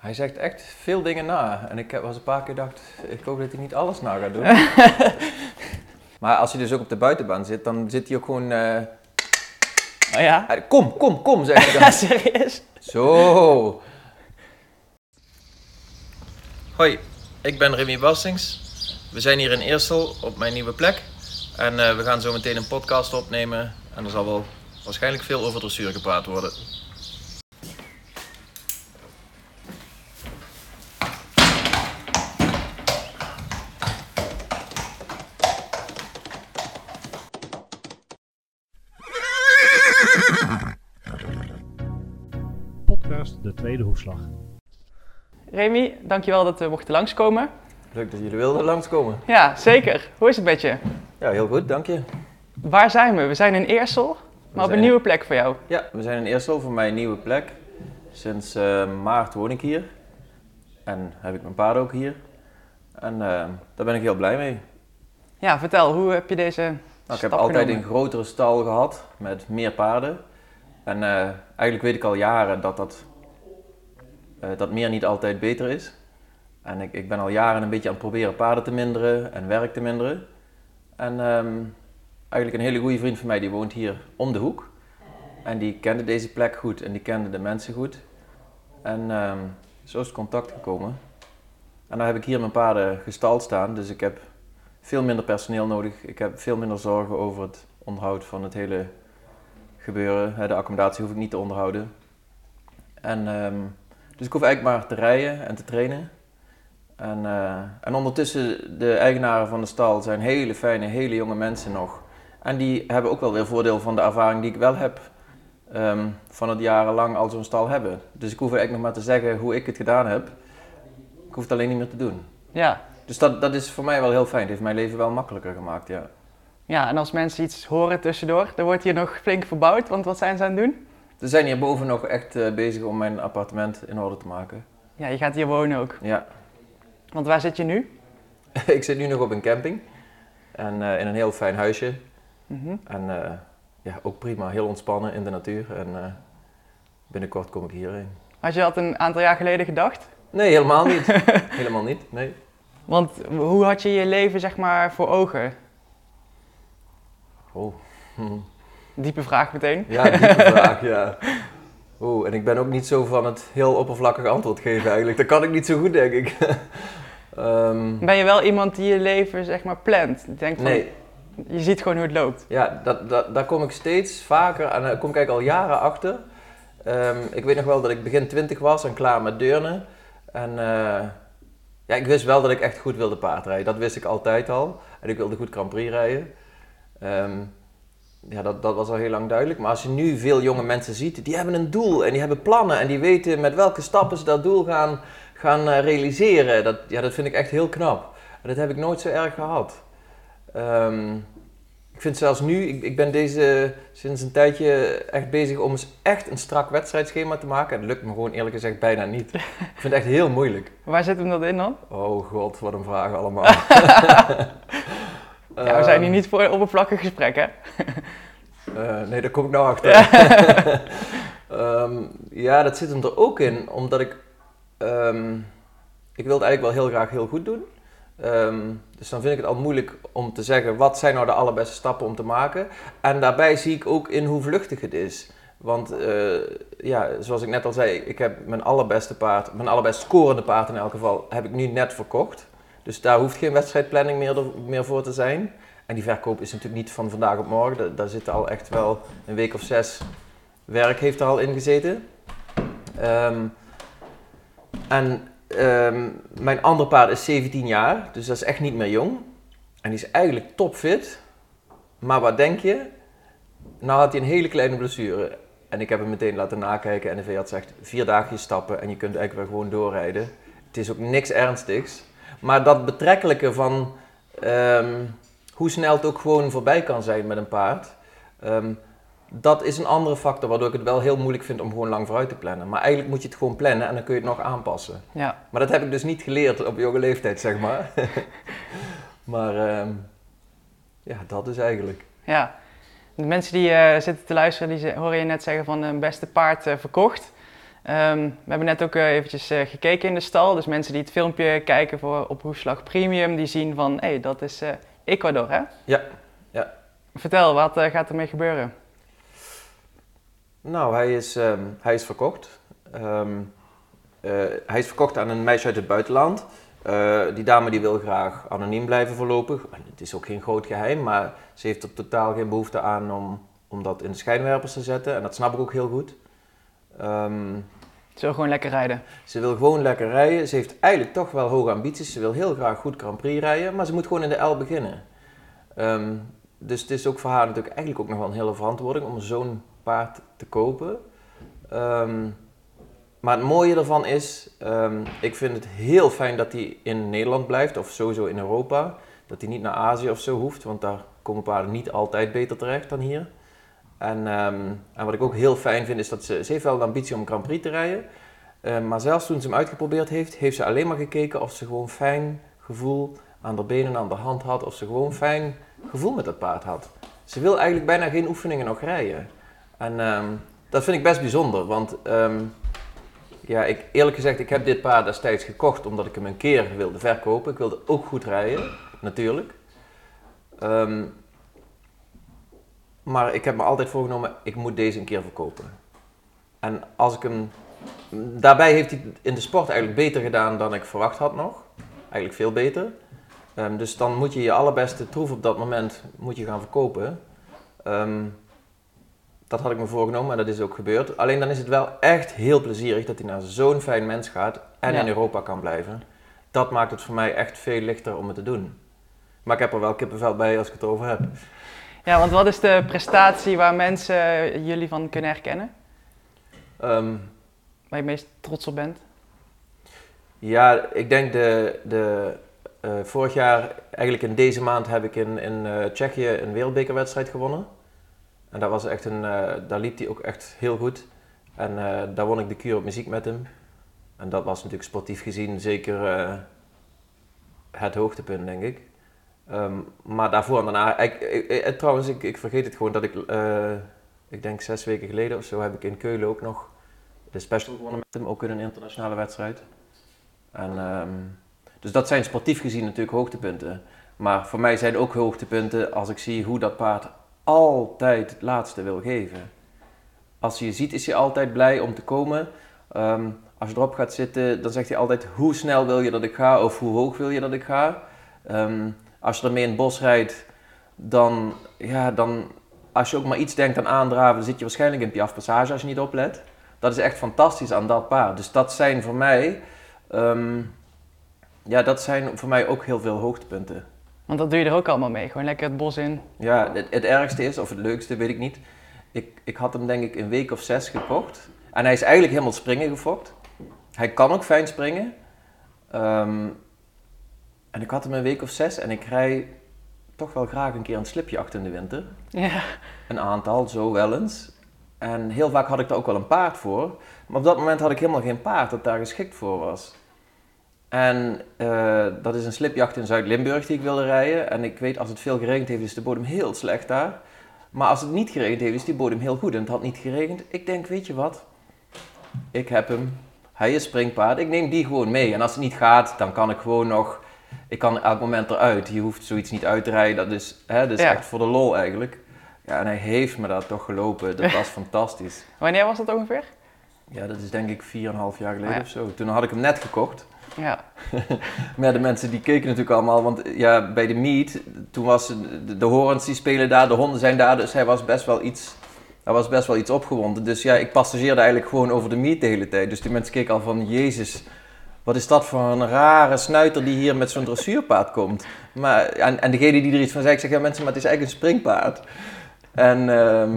Hij zegt echt veel dingen na. En ik heb was een paar keer gedacht, ik hoop dat hij niet alles na gaat doen. maar als hij dus ook op de buitenbaan zit, dan zit hij ook gewoon... eh, Oh ja? kom, kom, kom, hij Ja, dan. serieus? Zo. Hoi, ik ben Remy Bastings. We zijn hier in Eersel op mijn nieuwe plek. En eh, we gaan zo meteen een podcast opnemen. En er zal wel waarschijnlijk veel over dressuur gepraat worden. Tweede Hoefslag. Remy, dankjewel dat we mochten langskomen. Leuk dat jullie wilden langskomen. Ja, zeker. Hoe is het met je? Ja, heel goed, dank je. Waar zijn we? We zijn in Eersel, maar op een nieuwe plek voor jou. Ja, we zijn in Eersel voor mijn nieuwe plek. Sinds eh, maart woon ik hier. En heb ik mijn paarden ook hier. En eh, daar ben ik heel blij mee. Ja, vertel, hoe heb je deze Nou, ik heb altijd genomen? een grotere stal gehad met meer paarden. En eh, eigenlijk weet ik al jaren dat dat, eh, dat meer niet altijd beter is. En ik, ik ben al jaren een beetje aan het proberen paarden te minderen en werk te minderen. En ehm, eigenlijk een hele goede vriend van mij die woont hier om de hoek. En die kende deze plek goed en die kende de mensen goed. En ehm, zo is het contact gekomen. En nu heb ik hier mijn paarden gestald staan, dus ik heb veel minder personeel nodig. Ik heb veel minder zorgen over het onderhoud van het hele gebeuren. De accommodatie hoef ik niet te onderhouden. En, ehm, dus ik hoef eigenlijk maar te rijden en te trainen. En, eh, en ondertussen, de eigenaren van de stal zijn hele fijne, hele jonge mensen nog. En die hebben ook wel weer voordeel van de ervaring die ik wel heb ehm, van het jarenlang al zo'n stal hebben. Dus ik hoef eigenlijk nog maar te zeggen hoe ik het gedaan heb. Ik hoef het alleen niet meer te doen. Ja. Dus dat, dat is voor mij wel heel fijn. Het heeft mijn leven wel makkelijker gemaakt, ja. ja, en als mensen iets horen tussendoor, dan wordt hier nog flink verbouwd, want wat zijn ze aan het doen? We zijn hierboven nog echt eh, bezig om mijn appartement in orde te maken. Ja, je gaat hier wonen ook. Ja, Want waar zit je nu? ik zit nu nog op een camping. En eh, in een heel fijn huisje. Mhm. En eh, ja, ook prima, heel ontspannen in de natuur. En binnenkort kom ik hierheen. Had je dat een aantal jaar geleden gedacht? Nee, helemaal niet. helemaal niet, nee. Want hoe had je je leven zeg maar voor ogen? Oh. Hm. Diepe vraag meteen. Ja, diepe vraag, ja. Oeh, en ik ben ook niet zo van het heel oppervlakkig antwoord geven eigenlijk. Dat kan ik niet zo goed, denk ik. Ehm, Ben je wel iemand die je leven zeg maar plant? Die denkt van, nee, je ziet gewoon hoe het loopt. Ja, dat, dat, daar kom ik steeds vaker en daar kom ik eigenlijk al jaren achter. Ehm, ik weet nog wel dat ik begin 20 was en klaar met deurnen. En eh, ja, ik wist wel dat ik echt goed wilde paardrijden. Dat wist ik altijd al. En ik wilde goed Grand Prix rijden. Ehm, ja, dat, dat was al heel lang duidelijk. Maar als je nu veel jonge mensen ziet, die hebben een doel en die hebben plannen. En die weten met welke stappen ze dat doel gaan, gaan eh, realiseren. Dat, ja, dat vind ik echt heel knap. En dat heb ik nooit zo erg gehad. Ehm, ik vind zelfs nu, ik, ik ben deze sinds een tijdje echt bezig om eens echt een strak wedstrijdschema te maken. En dat lukt me gewoon eerlijk gezegd bijna niet. Ik vind het echt heel moeilijk. Waar zit hem dat in dan? Oh god, wat een vraag allemaal. ja, we zijn hier Ehm, niet voor oppervlakkig gesprek, hè? eh, nee, daar kom ik nou achter. Ehm, ja, dat zit hem er ook in, omdat ik... ehm, ik wil het eigenlijk wel heel graag heel goed doen. Ehm, dus dan vind ik het al moeilijk om te zeggen, wat zijn nou de allerbeste stappen om te maken? En daarbij zie ik ook in hoe vluchtig het is. Want eh, ja, zoals ik net al zei, ik heb mijn allerbeste paard, mijn allerbest scorende paard in elk geval, heb ik nu net verkocht. Dus daar hoeft geen wedstrijdplanning meer, meer voor te zijn. En die verkoop is natuurlijk niet van vandaag op morgen. Daar, zit al echt wel een week of zes werk heeft er al in gezeten. Ehm, en ehm, mijn andere paard is 17 jaar, dus dat is echt niet meer jong. En die is eigenlijk topfit. Maar wat denk je? Nou had hij een hele kleine blessure. En ik heb hem meteen laten nakijken en de veearts zegt vier dagen stappen en je kunt eigenlijk weer gewoon doorrijden. Het is ook niks ernstigs. Maar dat betrekkelijke van ehm, hoe snel het ook gewoon voorbij kan zijn met een paard. ehm, dat is een andere factor waardoor ik het wel heel moeilijk vind om gewoon lang vooruit te plannen. Maar eigenlijk moet je het gewoon plannen en dan kun je het nog aanpassen. Ja. Maar dat heb ik dus niet geleerd op jonge leeftijd, zeg maar. maar ehm, ja, dat is eigenlijk. Ja. De mensen die eh, zitten te luisteren, die horen je net zeggen van een beste paard eh, verkocht. Ehm, we hebben net ook eh, eventjes eh, gekeken in de stal. Dus mensen die het filmpje kijken voor, op Hoefslag Premium, die zien van, hé, hey, dat is eh, Ecuador, hè? Ja, ja. Vertel, wat gaat ermee gebeuren? Nou, hij is, ehm, hij is verkocht. Ehm, eh, hij is verkocht aan een meisje uit het buitenland. Die dame die wil graag anoniem blijven voorlopig. Het is ook geen groot geheim, maar ze heeft er totaal geen behoefte aan om, om dat in de schijnwerpers te zetten. En dat snap ik ook heel goed. Ehm, Zullen we gewoon lekker rijden? ze wil gewoon lekker rijden. Ze heeft eigenlijk toch wel hoge ambities. Ze wil heel graag goed Grand Prix rijden, maar ze moet gewoon in de L beginnen. Ehm, dus het is ook voor haar natuurlijk eigenlijk ook nog wel een hele verantwoording om zo'n paard te kopen. Ehm, maar het mooie ervan is, ik vind het heel fijn dat hij in Nederland blijft, of sowieso in Europa. Dat hij niet naar Azië of zo hoeft, want daar komen paarden niet altijd beter terecht dan hier. En, ehm, en wat ik ook heel fijn vind, is dat ze, ze heeft wel de ambitie om Grand Prix te rijden. Ehm, maar zelfs toen ze hem uitgeprobeerd heeft, heeft ze alleen maar gekeken of ze gewoon fijn gevoel aan de benen en aan de hand had. Of ze gewoon fijn gevoel met dat paard had. Ze wil eigenlijk bijna geen oefeningen nog rijden. En ehm, dat vind ik best bijzonder, want ja, ik, eerlijk gezegd, ik heb dit paard destijds gekocht omdat ik hem een keer wilde verkopen. Ik wilde ook goed rijden, natuurlijk. Maar ik heb me altijd voorgenomen, ik moet deze een keer verkopen. En als ik hem... Daarbij heeft hij in de sport eigenlijk beter gedaan dan ik verwacht had nog. Eigenlijk veel beter. Ehm, dus dan moet je je allerbeste troef op dat moment moet je gaan verkopen. Ehm, dat had ik me voorgenomen en dat is ook gebeurd. Alleen dan is het wel echt heel plezierig dat hij naar zo'n fijn mens gaat en Ja. in Europa kan blijven. Dat maakt het voor mij echt veel lichter om het te doen. Maar ik heb er wel kippenvel bij als ik het over heb. Ja, want wat is de prestatie waar mensen jullie van kunnen herkennen? Ehm, Waar je meest trots op bent? Ja, ik denk de, de eh, vorig jaar, eigenlijk in deze maand, heb ik in, in eh, Tsjechië een wereldbekerwedstrijd gewonnen. En dat was echt een, eh, daar liep hij ook echt heel goed. En daar won ik de kuur op muziek met hem. En dat was natuurlijk sportief gezien zeker het hoogtepunt, denk ik. Ehm, maar daarvoor en daarna, ik, ik- ik- trouwens, ik, vergeet het gewoon dat ik, eh, ik denk zes weken geleden of zo, heb ik in Keulen ook nog de special gewonnen met hem, ook in een internationale wedstrijd. En, ehm, dus dat zijn sportief gezien natuurlijk hoogtepunten. Maar voor mij zijn ook hoogtepunten als ik zie hoe dat paard altijd het laatste wil geven. Als je ziet is hij altijd blij om te komen. Ehm, als je erop gaat zitten, dan zegt hij altijd hoe snel wil je dat ik ga of hoe hoog wil je dat ik ga. Als je ermee in het bos rijdt, dan, ja, dan als je ook maar iets denkt aan aandraven, dan zit je waarschijnlijk in Piaf Passage als je niet oplet. Dat is echt fantastisch aan dat paard. Dus dat zijn voor mij, ehm, ja, dat zijn voor mij ook heel veel hoogtepunten. Want dat doe je er ook allemaal mee. Gewoon lekker het bos in. Ja, het, het ergste is, of het leukste, weet ik niet. Ik, ik had hem denk ik een week of zes gekocht. En hij is eigenlijk helemaal springen gefokt. Hij kan ook fijn springen. Ehm, en ik had hem een week of zes en ik rij toch wel graag een keer een slipjacht in de winter. Ja. Een aantal, zo wel eens. En heel vaak had ik daar ook wel een paard voor. Maar op dat moment had ik helemaal geen paard dat daar geschikt voor was. En eh, dat is een slipjacht in Zuid-Limburg die ik wilde rijden. En ik weet, als het veel geregend heeft, is de bodem heel slecht daar. Maar als het niet geregend heeft, is die bodem heel goed. En het had niet geregend. Ik denk, weet je wat? Ik heb hem. Hij is springpaard. Ik neem die gewoon mee. En als het niet gaat, dan kan ik gewoon nog... Ik kan elk moment eruit. Je hoeft zoiets niet uit te rijden. Dat is, hè, dat is Ja. echt voor de lol eigenlijk. Ja, en hij heeft me daar toch gelopen. Dat was fantastisch. Wanneer was dat ongeveer? Ja, dat is denk ik 4,5 jaar geleden Oh ja. of zo. Toen had ik hem net gekocht. Ja. Maar de mensen die keken natuurlijk allemaal, want ja, bij de meet, toen was de, de horens die spelen daar, de honden zijn daar, dus hij was best wel iets, hij was best wel iets opgewonden. Dus ja, ik passageerde eigenlijk gewoon over de meet de hele tijd. Dus die mensen keken al van, jezus, wat is dat voor een rare snuiter die hier met zo'n dressuurpaard komt. Maar, en, en degene die er iets van zei, ik zeg, ja mensen, maar het is eigenlijk een springpaard. En, ehm,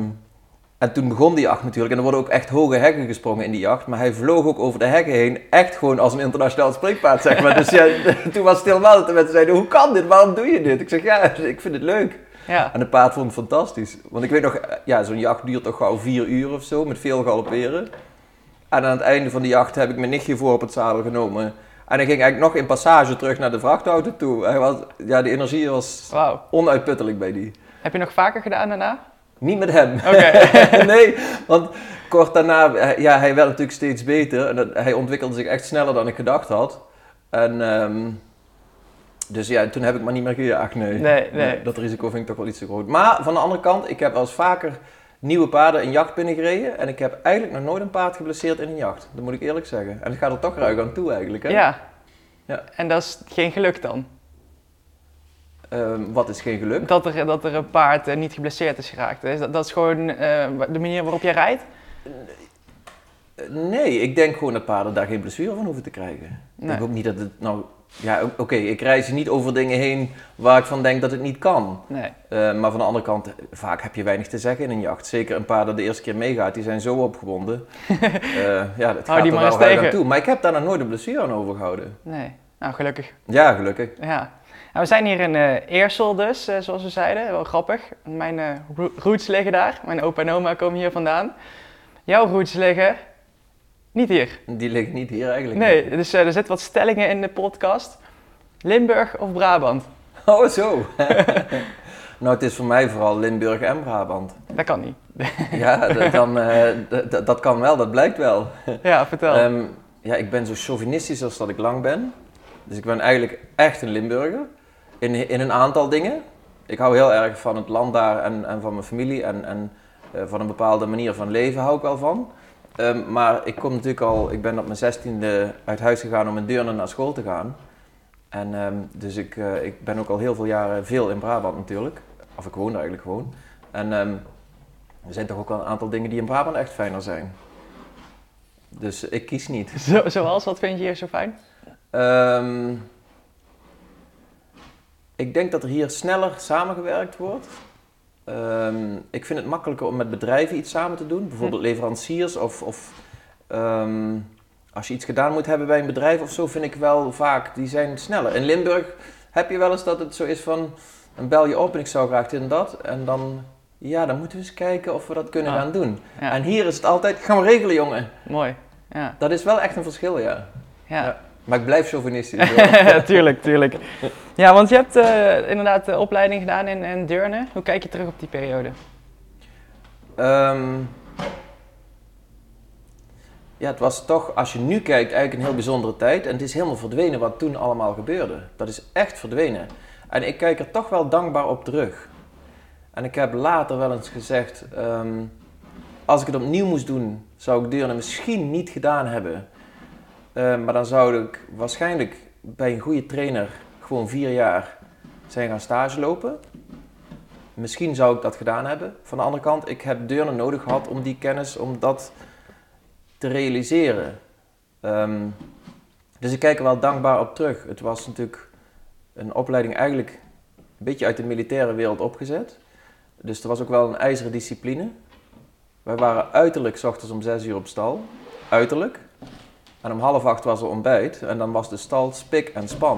en toen begon die jacht natuurlijk. En er worden ook echt hoge hekken gesprongen in die jacht. Maar hij vloog ook over de hekken heen. Echt gewoon als een internationaal springpaard, zeg maar. Dus ja, toen was het helemaal dat de mensen zeiden, hoe kan dit? Waarom doe je dit? Ik zeg, ja, ik vind het leuk. Ja. En het paard vond het fantastisch. Want ik weet nog, ja, zo'n jacht duurt toch gauw vier uur of zo. Met veel galopperen. En aan het einde van de jacht heb ik mijn nichtje voor op het zadel genomen. En hij ging eigenlijk nog in passage terug naar de vrachtauto toe. Hij was, ja, de energie was onuitputtelijk bij die. Heb je nog vaker gedaan daarna? Niet met hem. Nee, want kort daarna, hij- ja, hij werd natuurlijk steeds beter. En dat- hij ontwikkelde zich echt sneller dan ik gedacht had. En ehm, dus ja, toen heb ik maar niet meer gejaagd, nee. Nee, nee. Dat risico vind ik toch wel iets te groot. Maar van de andere kant, ik heb wel eens vaker nieuwe paarden in jacht binnengereden. En ik heb eigenlijk nog nooit een paard geblesseerd in een jacht. Dat moet ik eerlijk zeggen. En het gaat er toch ruig aan toe eigenlijk, hè? Ja. Ja. En dat is geen geluk dan? Ehm, wat is geen geluk? Dat er, dat er een paard eh, niet geblesseerd is geraakt. Dat, dat is gewoon eh, de manier waarop jij rijdt? Eh, Nee, ik denk gewoon dat paarden daar geen blessure van hoeven te krijgen. Ik denk ook niet dat het nou... Ja, oké, ik reis niet over dingen heen waar ik van denk dat het niet kan. Nee. Eh, maar van de andere kant, vaak heb je weinig te zeggen in een jacht. Zeker een paar dat de eerste keer meegaat, die zijn zo opgewonden. Eh ja, dat Hou gaat die er maar wel aan tegen. toe. Maar ik heb daar nog nooit een blessure aan overgehouden. Nee. Nou, gelukkig. Ja, gelukkig. Ja. Nou, we zijn hier in eh Eersel dus, zoals we zeiden. Wel grappig. Mijn ro- roots liggen daar. Mijn opa en oma komen hier vandaan. Jouw roots liggen niet hier. Die liggen niet hier eigenlijk. Nee, dus eh, er zitten wat stellingen in de podcast. Limburg of Brabant? Oh, zo. nou, het is voor mij vooral Limburg en Brabant. Dat kan niet. Ja, d- dan, eh, dat kan wel, dat blijkt wel. Ja, vertel. Ehm, ja, ik ben zo chauvinistisch als dat ik lang ben. Dus ik ben eigenlijk echt een Limburger. In, in een aantal dingen. Ik hou heel erg van het land daar en, en van mijn familie. En, en eh, van een bepaalde manier van leven hou ik wel van. Ehm, maar ik kom natuurlijk al, ik ben op mijn zestiende uit huis gegaan om in Deurne naar school te gaan. En ehm, dus ik, eh, ik ben ook al heel veel jaren veel in Brabant natuurlijk. Of ik woon er eigenlijk gewoon. En ehm, er zijn toch ook wel een aantal dingen die in Brabant echt fijner zijn. Dus ik kies niet. Zo, zoals, wat vind je hier zo fijn? Ik denk dat er hier sneller samengewerkt wordt. Ehm, ik vind het makkelijker om met bedrijven iets samen te doen. Bijvoorbeeld leveranciers of, of ehm, als je iets gedaan moet hebben bij een bedrijf of zo, vind ik wel vaak, die zijn sneller. In Limburg heb je wel eens dat het zo is van, dan bel je op en ik zou graag dit en dat. En dan, ja, dan moeten we eens kijken of we dat kunnen Ah. gaan doen. Ja, En hier is het altijd, gaan we regelen jongen. mooi. Ja, Dat is wel echt een verschil, ja. ja. Ja. Maar ik blijf chauvinistisch. tuurlijk, tuurlijk. Ja, want je hebt eh, inderdaad de opleiding gedaan in, in Deurne. Hoe kijk je terug op die periode? Ehm, ja, het was toch, als je nu kijkt, eigenlijk een heel bijzondere tijd. En het is helemaal verdwenen wat toen allemaal gebeurde. Dat is echt verdwenen. En ik kijk er toch wel dankbaar op terug. En ik heb later wel eens gezegd, ehm, als ik het opnieuw moest doen, zou ik Deurne misschien niet gedaan hebben. Ehm, maar dan zou ik waarschijnlijk bij een goede trainer gewoon vier jaar zijn gaan stage lopen. Misschien zou ik dat gedaan hebben. Van de andere kant, ik heb Deurne nodig gehad om die kennis, om dat te realiseren. Ehm, dus ik kijk er wel dankbaar op terug. Het was natuurlijk een opleiding eigenlijk een beetje uit de militaire wereld opgezet. Dus er was ook wel een ijzeren discipline. Wij waren uiterlijk 's ochtends om zes uur op stal. Uiterlijk. En om half acht was er ontbijt. En dan was de stal spik en span.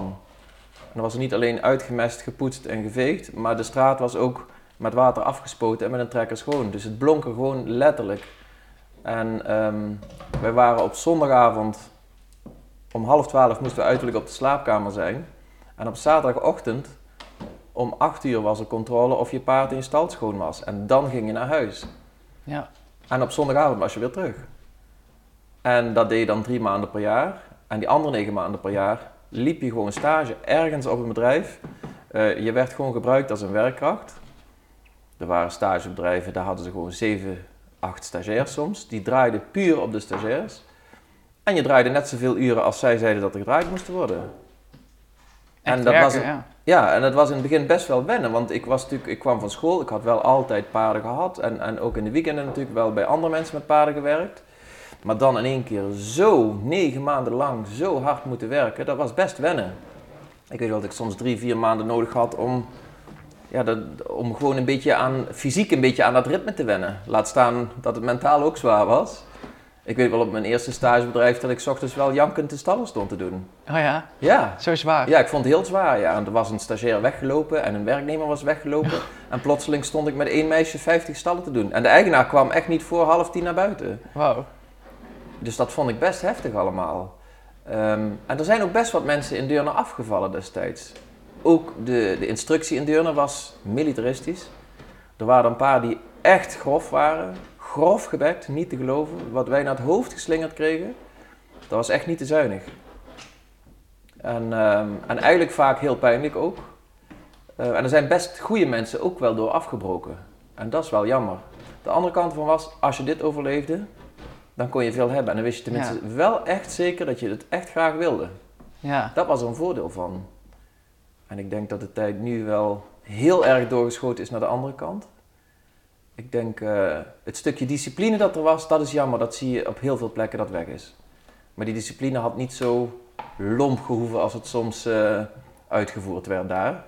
En dan was er niet alleen uitgemest, gepoetst en geveegd, maar de straat was ook met water afgespoten en met een trekker schoon. Dus het blonk er gewoon letterlijk. En ehm, wij waren op zondagavond om half twaalf moesten we uiterlijk op de slaapkamer zijn. En op zaterdagochtend om acht uur was er controle of je paard in je stal schoon was. En dan ging je naar huis. Ja. En op zondagavond was je weer terug. En dat deed je dan drie maanden per jaar. En die andere negen maanden per jaar liep je gewoon stage ergens op een bedrijf. Eh, je werd gewoon gebruikt als een werkkracht. Er waren stagebedrijven, daar hadden ze gewoon zeven, acht stagiairs soms. Die draaiden puur op de stagiairs. En je draaide net zoveel uren als zij zeiden dat er gedraaid moesten worden. Echt En dat werken, was ja. Ja, en dat was in het begin best wel wennen, want ik, was natuurlijk, ik kwam van school, ik had wel altijd paarden gehad en, en ook in de weekenden natuurlijk wel bij andere mensen met paarden gewerkt. Maar dan in één keer zo negen maanden lang zo hard moeten werken, dat was best wennen. Ik weet wel dat ik soms drie, vier maanden nodig had om, ja, dat, om gewoon een beetje aan, fysiek een beetje aan dat ritme te wennen. Laat staan dat het mentaal ook zwaar was. Ik weet wel op mijn eerste stagebedrijf dat ik 's ochtends wel jankend de stallen stond te doen. Oh ja, Ja, zo zwaar. ja, ik vond het heel zwaar. Ja. En er was een stagiair weggelopen en een werknemer was weggelopen. En plotseling stond ik met één meisje 50 stallen te doen. En de eigenaar kwam echt niet voor half tien naar buiten. Wauw. Dus dat vond ik best heftig allemaal. Ehm, en er zijn ook best wat mensen in Deurne afgevallen destijds. Ook de, de instructie in Deurne was militaristisch. Er waren een paar die echt grof waren. Grof gebekt, niet te geloven. Wat wij naar het hoofd geslingerd kregen, dat was echt niet te zuinig. En, ehm, en eigenlijk vaak heel pijnlijk ook. Eh, en er zijn best goede mensen ook wel door afgebroken. En dat is wel jammer. De andere kant van was, als je dit overleefde, dan kon je veel hebben. En dan wist je tenminste wel echt zeker dat je het echt graag wilde. Ja. Dat was er een voordeel van. En ik denk dat de tijd nu wel heel erg doorgeschoten is naar de andere kant. Ik denk, eh, het stukje discipline dat er was, dat is jammer. Dat zie je op heel veel plekken dat weg is. Maar die discipline had niet zo lomp gehoeven als het soms eh, uitgevoerd werd daar.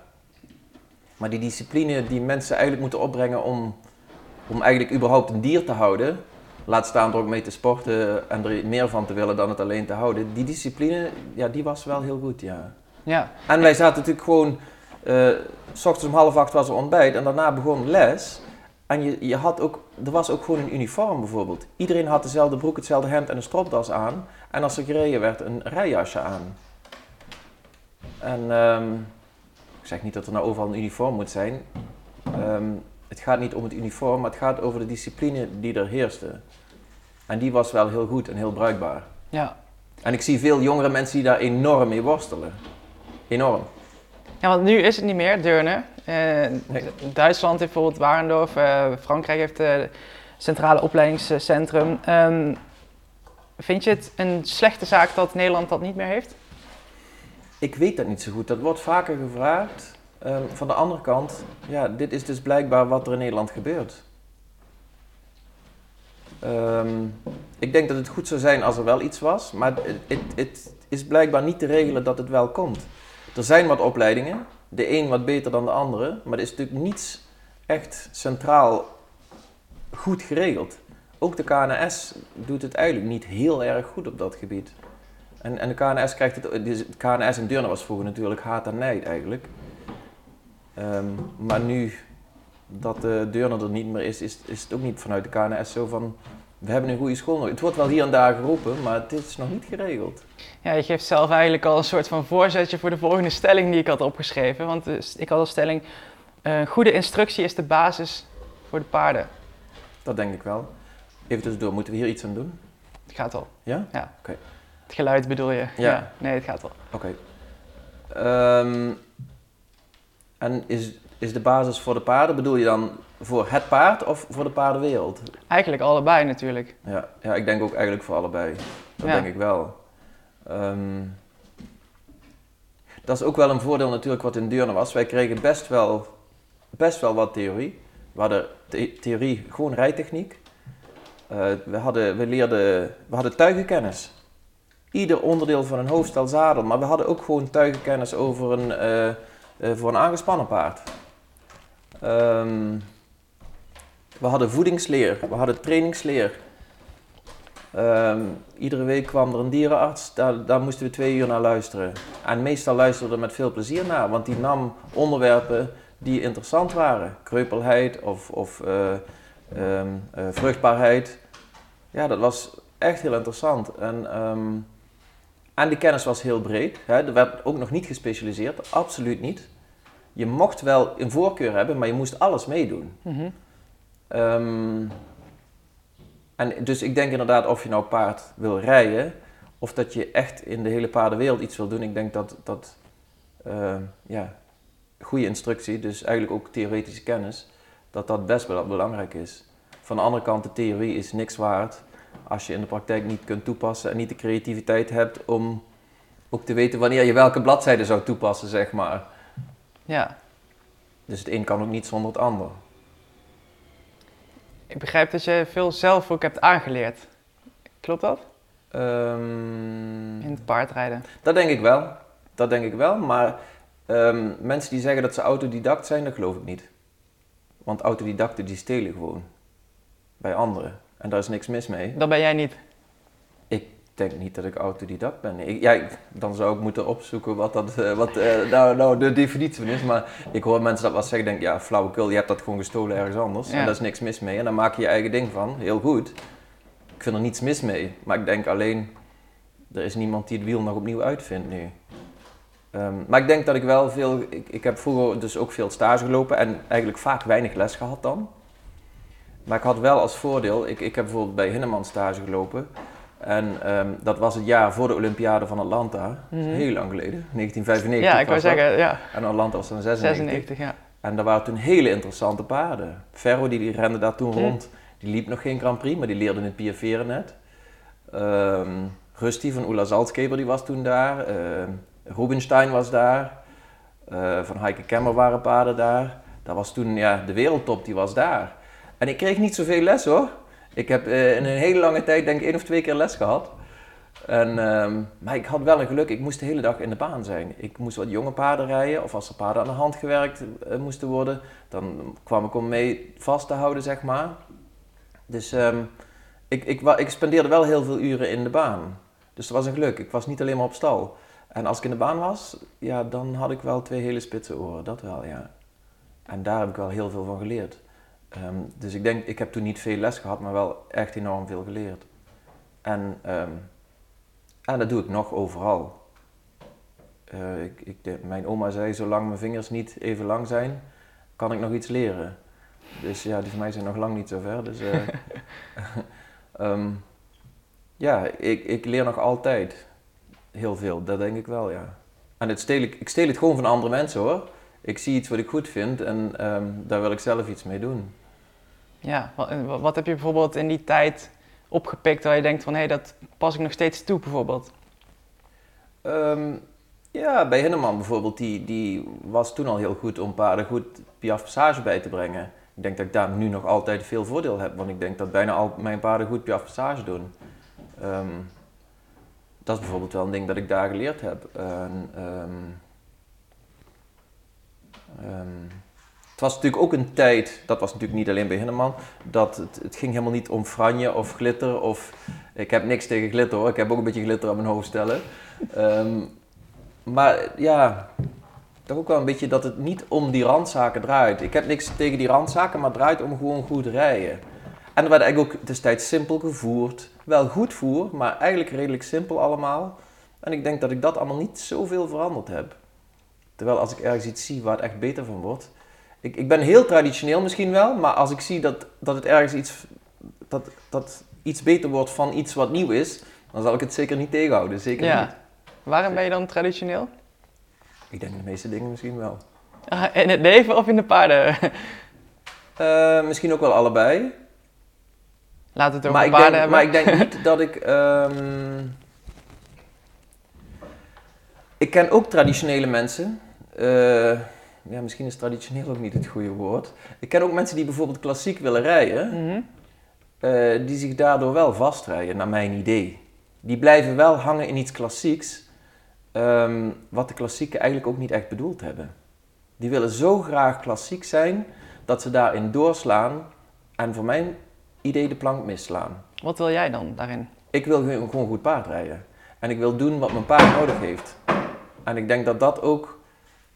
Maar die discipline die mensen eigenlijk moeten opbrengen om, om eigenlijk überhaupt een dier te houden, laat staan er ook mee te sporten en er meer van te willen dan het alleen te houden, die discipline, ja, die was wel heel goed, ja. Ja. En wij zaten natuurlijk gewoon, s ochtends om half acht was er ontbijt en daarna begon les. En je, je had ook, er was ook gewoon een uniform bijvoorbeeld. Iedereen had dezelfde broek, hetzelfde hemd en een stropdas aan. En als er gereden werd, een rijjasje aan. En ehm, ik zeg niet dat er nou overal een uniform moet zijn. Ehm, het gaat niet om het uniform, maar het gaat over de discipline die er heerste. En die was wel heel goed en heel bruikbaar. Ja. En ik zie veel jongere mensen die daar enorm mee worstelen. Enorm. Ja, want nu is het niet meer, Deurne. Eh, Nee. Duitsland heeft bijvoorbeeld Warendorf, eh, Frankrijk heeft het centrale opleidingscentrum. Ehm, vind je het een slechte zaak dat Nederland dat niet meer heeft? Ik weet dat niet zo goed. Dat wordt vaker gevraagd. Ehm, van de andere kant, ja, dit is dus blijkbaar wat er in Nederland gebeurt. Ehm, ik denk dat het goed zou zijn als er wel iets was, maar het, is blijkbaar niet te regelen dat het wel komt. Er zijn wat opleidingen, de een wat beter dan de andere, maar er is natuurlijk niets echt centraal goed geregeld. Ook de KNS doet het eigenlijk niet heel erg goed op dat gebied. En, en de KNS krijgt het, dus het KNS en Deurne was vroeger natuurlijk haat en nijd eigenlijk. Ehm, maar nu dat de Deurne er niet meer is, is, is het ook niet vanuit de KNS zo van, we hebben een goede school nodig. Het wordt wel hier en daar geroepen, maar het is nog niet geregeld. Ja, je geeft zelf eigenlijk al een soort van voorzetje voor de volgende stelling die ik had opgeschreven. Want eh, ik had als stelling, eh, goede instructie is de basis voor de paarden. Dat denk ik wel. Even tussendoor, moeten we hier iets aan doen? Het gaat al. Ja? Het geluid bedoel je? Ja. Nee, het gaat al. Oké. Ehm, en is, is de basis voor de paarden, bedoel je dan voor het paard of voor de paardenwereld? Eigenlijk allebei natuurlijk. Ja, ja ik denk ook eigenlijk voor allebei. Dat Ja. denk ik wel. Ehm, dat is ook wel een voordeel natuurlijk wat in Deurne was. Wij kregen best wel, best wel wat theorie. We hadden the- theorie, gewoon rijtechniek. Eh, we, hadden, we, leerden, we hadden tuigenkennis. Ieder onderdeel van een hoofdstel zadel. Maar we hadden ook gewoon tuigenkennis over een, eh, voor een aangespannen paard. Ehm, we hadden voedingsleer, we hadden trainingsleer. Ehm, iedere week kwam er een dierenarts, daar, daar moesten we twee uur naar luisteren. En meestal luisterden we met veel plezier naar, want die nam onderwerpen die interessant waren. Kreupelheid of, of eh, ehm, eh, vruchtbaarheid. Ja, dat was echt heel interessant. En, en die kennis was heel breed. Hè. Er werd ook nog niet gespecialiseerd, absoluut niet. Je mocht wel een voorkeur hebben, maar je moest alles meedoen. Mhm. Ehm, en dus ik denk inderdaad of je nou paard wil rijden of dat je echt in de hele paardenwereld iets wil doen. Ik denk dat, dat eh, ja, goede instructie, dus eigenlijk ook theoretische kennis, dat dat best wel belangrijk is. Van de andere kant, de theorie is niks waard als je in de praktijk niet kunt toepassen en niet de creativiteit hebt om ook te weten wanneer je welke bladzijde zou toepassen, zeg maar. Ja. Dus het een kan ook niet zonder het ander. Ik begrijp dat je veel zelf ook hebt aangeleerd. Klopt dat? Ehm, In het paardrijden. Dat denk ik wel. Dat denk ik wel. Maar ehm, mensen die zeggen dat ze autodidact zijn, dat geloof ik niet. Want autodidacten die stelen gewoon. Bij anderen. En daar is niks mis mee. Dat ben jij niet. Ik denk niet dat ik autodidact ben. Ik, ja, ik- dan zou ik moeten opzoeken wat, dat, eh, wat eh, nou, nou de definitie van is. Maar ik hoor mensen dat wel zeggen. denk ja, flauwekul, je hebt dat gewoon gestolen ergens anders. Ja. En daar is niks mis mee. En dan maak je je eigen ding van. Heel goed. Ik vind er niets mis mee. Maar ik denk alleen, er is niemand die het wiel nog opnieuw uitvindt nu. Ehm, maar ik denk dat ik wel veel... Ik, ik heb vroeger dus ook veel stage gelopen en eigenlijk vaak weinig les gehad dan. Maar ik had wel als voordeel, ik, ik heb bijvoorbeeld bij Hinneman stage gelopen. En ehm, dat was het jaar voor de Olympiade van Atlanta. Dat is Mhm. heel lang geleden, 1995. Ja, ik wou dat. zeggen, ja, En Atlanta was dan 96. 96, ja. En daar waren toen hele interessante paarden. Ferro, die, die rende daar toen Hm. rond. Die liep nog geen Grand Prix, maar die leerde het piaferen net. Ehm Rusty van Oela Zaltskeber, die was toen daar. Ehm Rubinstein was daar. Eh, van Heike Kemmer waren paarden daar. Dat was toen, ja, de wereldtop, die was daar. En ik kreeg niet zoveel les hoor. Ik heb eh, in een hele lange tijd denk ik één of twee keer les gehad. En, ehm, maar ik had wel een geluk, ik moest de hele dag in de baan zijn. Ik moest wat jonge paarden rijden, of als er paarden aan de hand gewerkt eh, moesten worden, dan kwam ik om mee vast te houden, zeg maar. Dus ehm, ik, ik, ik spendeerde wel heel veel uren in de baan. Dus dat was een geluk. Ik was niet alleen maar op stal. En als ik in de baan was, ja, dan had ik wel twee hele spitse oren, dat wel, ja. En daar heb ik wel heel veel van geleerd. Ehm, dus ik denk, ik heb toen niet veel les gehad, maar wel echt enorm veel geleerd. En, ehm, en dat doe ik nog overal. Eh, ik, ik, de- mijn oma zei, zolang mijn vingers niet even lang zijn, kan ik nog iets leren. Dus ja, die van mij zijn nog lang niet zo ver. Dus, eh, ehm, ja, ik, ik leer nog altijd heel veel, dat denk ik wel, ja. En het steel ik, ik steel het gewoon van andere mensen hoor. Ik zie iets wat ik goed vind en ehm, daar wil ik zelf iets mee doen. Ja, wat, wa- wat heb je bijvoorbeeld in die tijd opgepikt waar je denkt van hé, dat pas ik nog steeds toe bijvoorbeeld? Ehm, ja, bij Hinneman bijvoorbeeld, die, die was toen al heel goed om paarden goed Piaf Passage bij te brengen. Ik denk dat ik daar nu nog altijd veel voordeel heb, want ik denk dat bijna al mijn paarden goed Piaf Passage doen. Ehm, dat is bijvoorbeeld wel een ding dat ik daar geleerd heb. Ehm, het was natuurlijk ook een tijd, dat was natuurlijk niet alleen bij Hinneman, dat het, het ging helemaal niet om franje of glitter of... Ik heb niks tegen glitter hoor, ik heb ook een beetje glitter aan mijn hoofd stellen. Ehm, maar ja, toch ook wel een beetje dat het niet om die randzaken draait. Ik heb niks tegen die randzaken, maar het draait om gewoon goed rijden. En er werd eigenlijk ook destijds simpel gevoerd. Wel goed voer, maar eigenlijk redelijk simpel allemaal. En ik denk dat ik dat allemaal niet zoveel veranderd heb. Terwijl als ik ergens iets zie waar het echt beter van wordt. Ik, ik ben heel traditioneel misschien wel, maar als ik zie dat, dat het ergens iets, dat, dat iets beter wordt van iets wat nieuw is, dan zal ik het zeker niet tegenhouden. Zeker Ja. niet. Waarom ben je dan traditioneel? Ik denk de meeste dingen misschien wel. Ah, In het leven of in de paarden? Eh, misschien ook wel allebei. Laat het over Maar paarden denk, hebben. maar ik denk niet dat ik. ehm, ik ken ook traditionele mensen. Eh, ja, misschien is traditioneel ook niet het goede woord. Ik ken ook mensen die bijvoorbeeld klassiek willen rijden. Mhm. eh, die zich daardoor wel vastrijden, naar mijn idee. Die blijven wel hangen in iets klassieks. ehm, wat de klassieken eigenlijk ook niet echt bedoeld hebben. Die willen zo graag klassiek zijn dat ze daarin doorslaan en voor mijn idee de plank misslaan. Wat wil jij dan daarin? Ik wil gewoon gewoon goed paard rijden. En ik wil doen wat mijn paard nodig heeft. En ik denk dat dat ook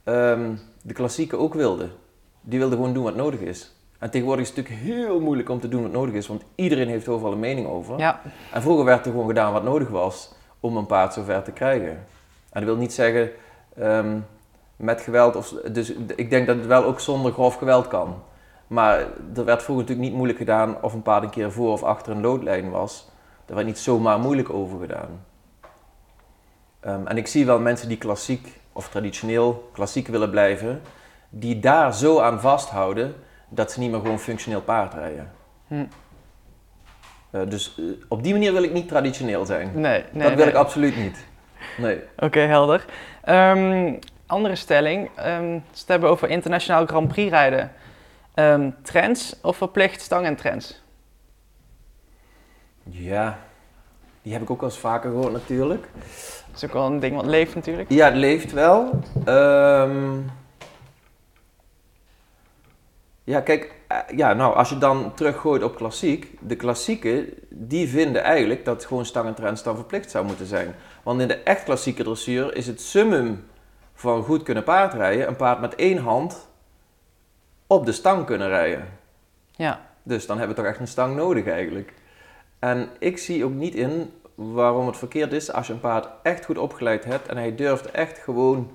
ehm, de klassieken ook wilden. Die wilden gewoon doen wat nodig is. En tegenwoordig is het natuurlijk heel moeilijk om te doen wat nodig is, want iedereen heeft overal een mening over. Ja, En vroeger werd er gewoon gedaan wat nodig was om een paard zover te krijgen. En dat wil niet zeggen ehm, met geweld. Of, dus ik denk dat het wel ook zonder grof geweld kan. Maar er werd vroeger natuurlijk niet moeilijk gedaan of een paard een keer voor of achter een loodlijn was. Daar werd niet zomaar moeilijk over gedaan. Ehm, en ik zie wel mensen die klassiek of traditioneel klassiek willen blijven, die daar zo aan vasthouden dat ze niet meer gewoon functioneel paard rijden. Hm. Eh, dus eh, op die manier wil ik niet traditioneel zijn. nee. nee dat wil nee. ik absoluut niet. Nee. Oké, helder. Ehm, andere stelling. we het hebben over internationaal Grand Prix rijden. Ehm, trends of verplicht stang en trends? Ja, die heb ik ook wel eens vaker gehoord natuurlijk. Dat is ook wel een ding wat leeft natuurlijk. Ja, het leeft wel. Ehm, ja, kijk, eh, ja, nou, als je dan teruggooit op klassiek, de klassieken, die vinden eigenlijk dat gewoon stang en trends dan verplicht zou moeten zijn. Want in de echt klassieke dressuur is het summum van goed kunnen paardrijden, een paard met één hand op de stang kunnen rijden. Ja, Dus dan hebben we toch echt een stang nodig eigenlijk. En ik zie ook niet in waarom het verkeerd is als je een paard echt goed opgeleid hebt en hij durft echt gewoon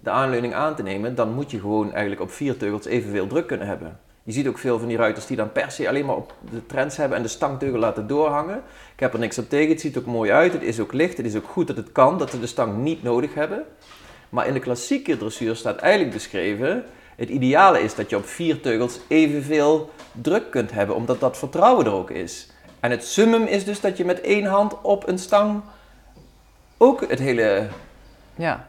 de aanleuning aan te nemen, dan moet je gewoon eigenlijk op vier teugels evenveel druk kunnen hebben. Je ziet ook veel van die ruiters die dan per se alleen maar op de trends hebben en de stangteugel laten doorhangen. Ik heb er niks op tegen, het ziet er ook mooi uit, het is ook licht, het is ook goed dat het kan, dat ze de stang niet nodig hebben. Maar in de klassieke dressuur staat eigenlijk beschreven, het ideale is dat je op vier teugels evenveel druk kunt hebben, omdat dat vertrouwen er ook is. En het summum is dus dat je met één hand op een stang ook het hele Ja.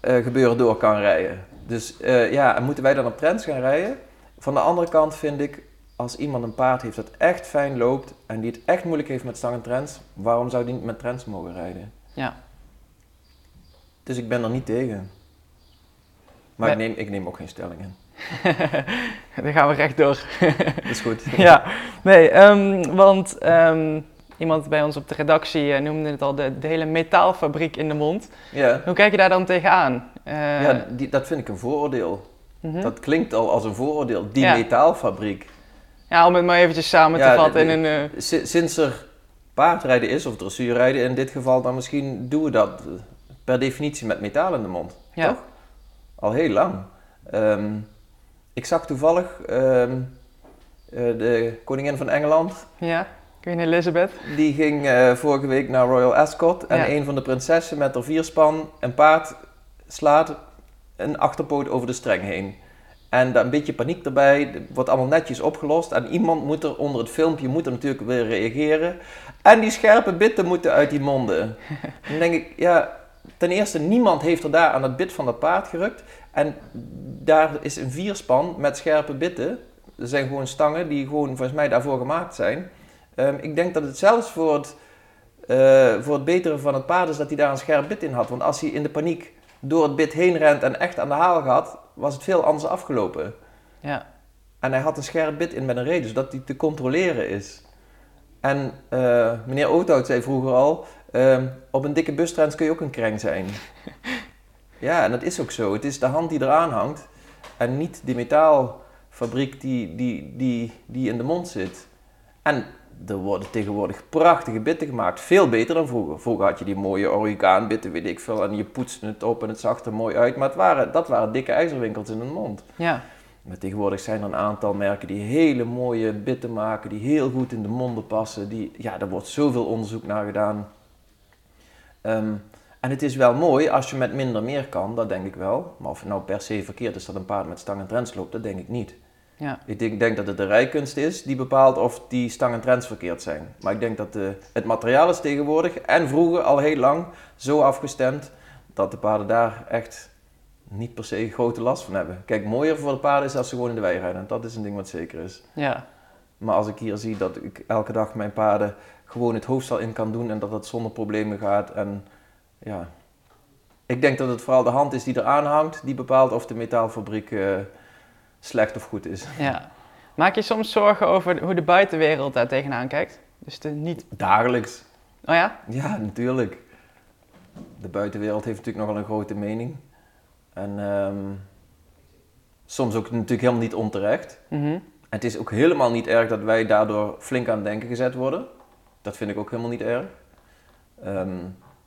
eh, gebeuren door kan rijden. Dus eh, ja, en moeten wij dan op trends gaan rijden? Van de andere kant vind ik, als iemand een paard heeft dat echt fijn loopt en die het echt moeilijk heeft met stang en trends, waarom zou die niet met trends mogen rijden? Ja. Dus ik ben er niet tegen. Maar ik, Nee. neem, ik neem ook geen stelling in. Dan gaan we rechtdoor. Dat is goed. ja, nee, ehm, want ehm, iemand bij ons op de redactie eh, noemde het al de, de hele metaalfabriek in de mond. Ja, Hoe kijk je daar dan tegenaan? Eh, ja die, dat vind ik een vooroordeel. mhm. Dat klinkt al als een vooroordeel. Die Ja. metaalfabriek. ja, om het maar eventjes samen Ja, te vatten de- in een... eh, Si- Sinds er paardrijden is, of dressuurrijden in dit geval, dan misschien doen we dat per definitie met metaal in de mond. Ja. Toch? Al heel lang. Ehm, ik zag toevallig ehm, eh, de koningin van Engeland. ja, Queen Elizabeth. Die ging eh, vorige week naar Royal Ascot. En Ja. een van de prinsessen met haar vierspan, een paard, slaat een achterpoot over de streng heen. En daar een beetje paniek erbij. Wordt allemaal netjes opgelost. En iemand moet er onder het filmpje moet er natuurlijk weer reageren. En die scherpe bitten moeten uit die monden. dan denk ik, ja, ten eerste, niemand heeft er daar aan het bit van dat paard gerukt. En daar is een vierspan met scherpe bitten. Er zijn gewoon stangen die gewoon volgens mij daarvoor gemaakt zijn. Ehm, ik denk dat het zelfs voor het, eh, voor het beteren van het paard is dat hij daar een scherp bit in had. Want als hij in de paniek door het bit heen rent en echt aan de haal gaat, was het veel anders afgelopen. Ja, En hij had een scherp bit in met een reden, zodat hij te controleren is. En eh, meneer Oothout zei vroeger al, ehm, op een dikke bustrens kun je ook een kreng zijn. ja, en dat is ook zo. Het is de hand die eraan hangt en niet die metaalfabriek die, die, die, die in de mond zit. En er worden tegenwoordig prachtige bitten gemaakt, veel beter dan vroeger. Vroeger had je die mooie orgaanbitten, weet ik veel, en je poetste het op en het zag er mooi uit. Maar het waren, dat waren dikke ijzerwinkels in de mond. ja, Maar tegenwoordig zijn er een aantal merken die hele mooie bitten maken, die heel goed in de monden passen. Die, ja, daar wordt zoveel onderzoek naar gedaan. Ehm, en het is wel mooi als je met minder meer kan, dat denk ik wel. Maar of het nou per se verkeerd is dat een paard met stang en trends loopt, dat denk ik niet. ja, Ik denk, denk dat het de rijkunst is die bepaalt of die stang en trends verkeerd zijn. Maar ik denk dat de, het materiaal is tegenwoordig en vroeger al heel lang zo afgestemd dat de paarden daar echt niet per se grote last van hebben. Kijk, mooier voor de paarden is als ze gewoon in de wei rijden. Dat is een ding wat zeker is. ja, Maar als ik hier zie dat ik elke dag mijn paarden gewoon het hoofdstel in kan doen en dat het zonder problemen gaat. En ja, ik denk dat het vooral de hand is die eraan hangt, die bepaalt of de metaalfabriek eh, slecht of goed is. ja. Maak je soms zorgen over hoe de buitenwereld daar tegenaan kijkt? Dus de niet... Dagelijks. Oh ja? Ja, natuurlijk. De buitenwereld heeft natuurlijk nogal een grote mening. En ehm, soms ook natuurlijk helemaal niet onterecht. Mhm. Het is ook helemaal niet erg dat wij daardoor flink aan het denken gezet worden. Dat vind ik ook helemaal niet erg. Ehm,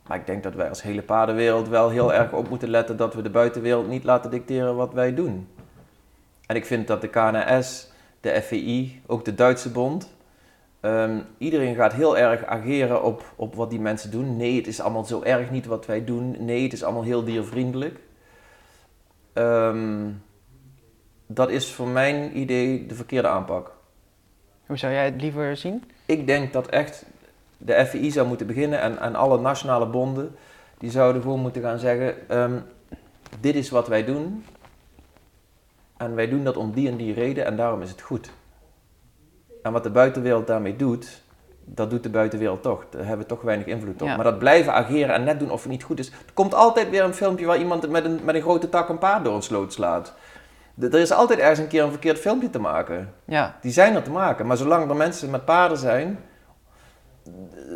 maar ik denk dat wij als hele paardenwereld wel heel erg op moeten letten dat we de buitenwereld niet laten dicteren wat wij doen. En ik vind dat de KNS, de FVI, ook de Duitse Bond, ehm, iedereen gaat heel erg ageren op, op wat die mensen doen. Nee, het is allemaal zo erg niet wat wij doen. Nee, het is allemaal heel diervriendelijk. Ehm, dat is voor mijn idee de verkeerde aanpak. Hoe zou jij het liever zien? Ik denk dat echt de FVI zou moeten beginnen en, en alle nationale bonden, die zouden gewoon moeten gaan zeggen, ehm, dit is wat wij doen en wij doen dat om die en die reden en daarom is het goed. En wat de buitenwereld daarmee doet, dat doet de buitenwereld toch. Daar hebben we toch weinig invloed op. Ja. Maar dat blijven ageren en net doen of het niet goed is. Er komt altijd weer een filmpje waar iemand met een, met een grote tak een paard door een sloot slaat. De- Er is altijd ergens een keer een verkeerd filmpje te maken. Ja, Die zijn er te maken. Maar zolang er mensen met paarden zijn,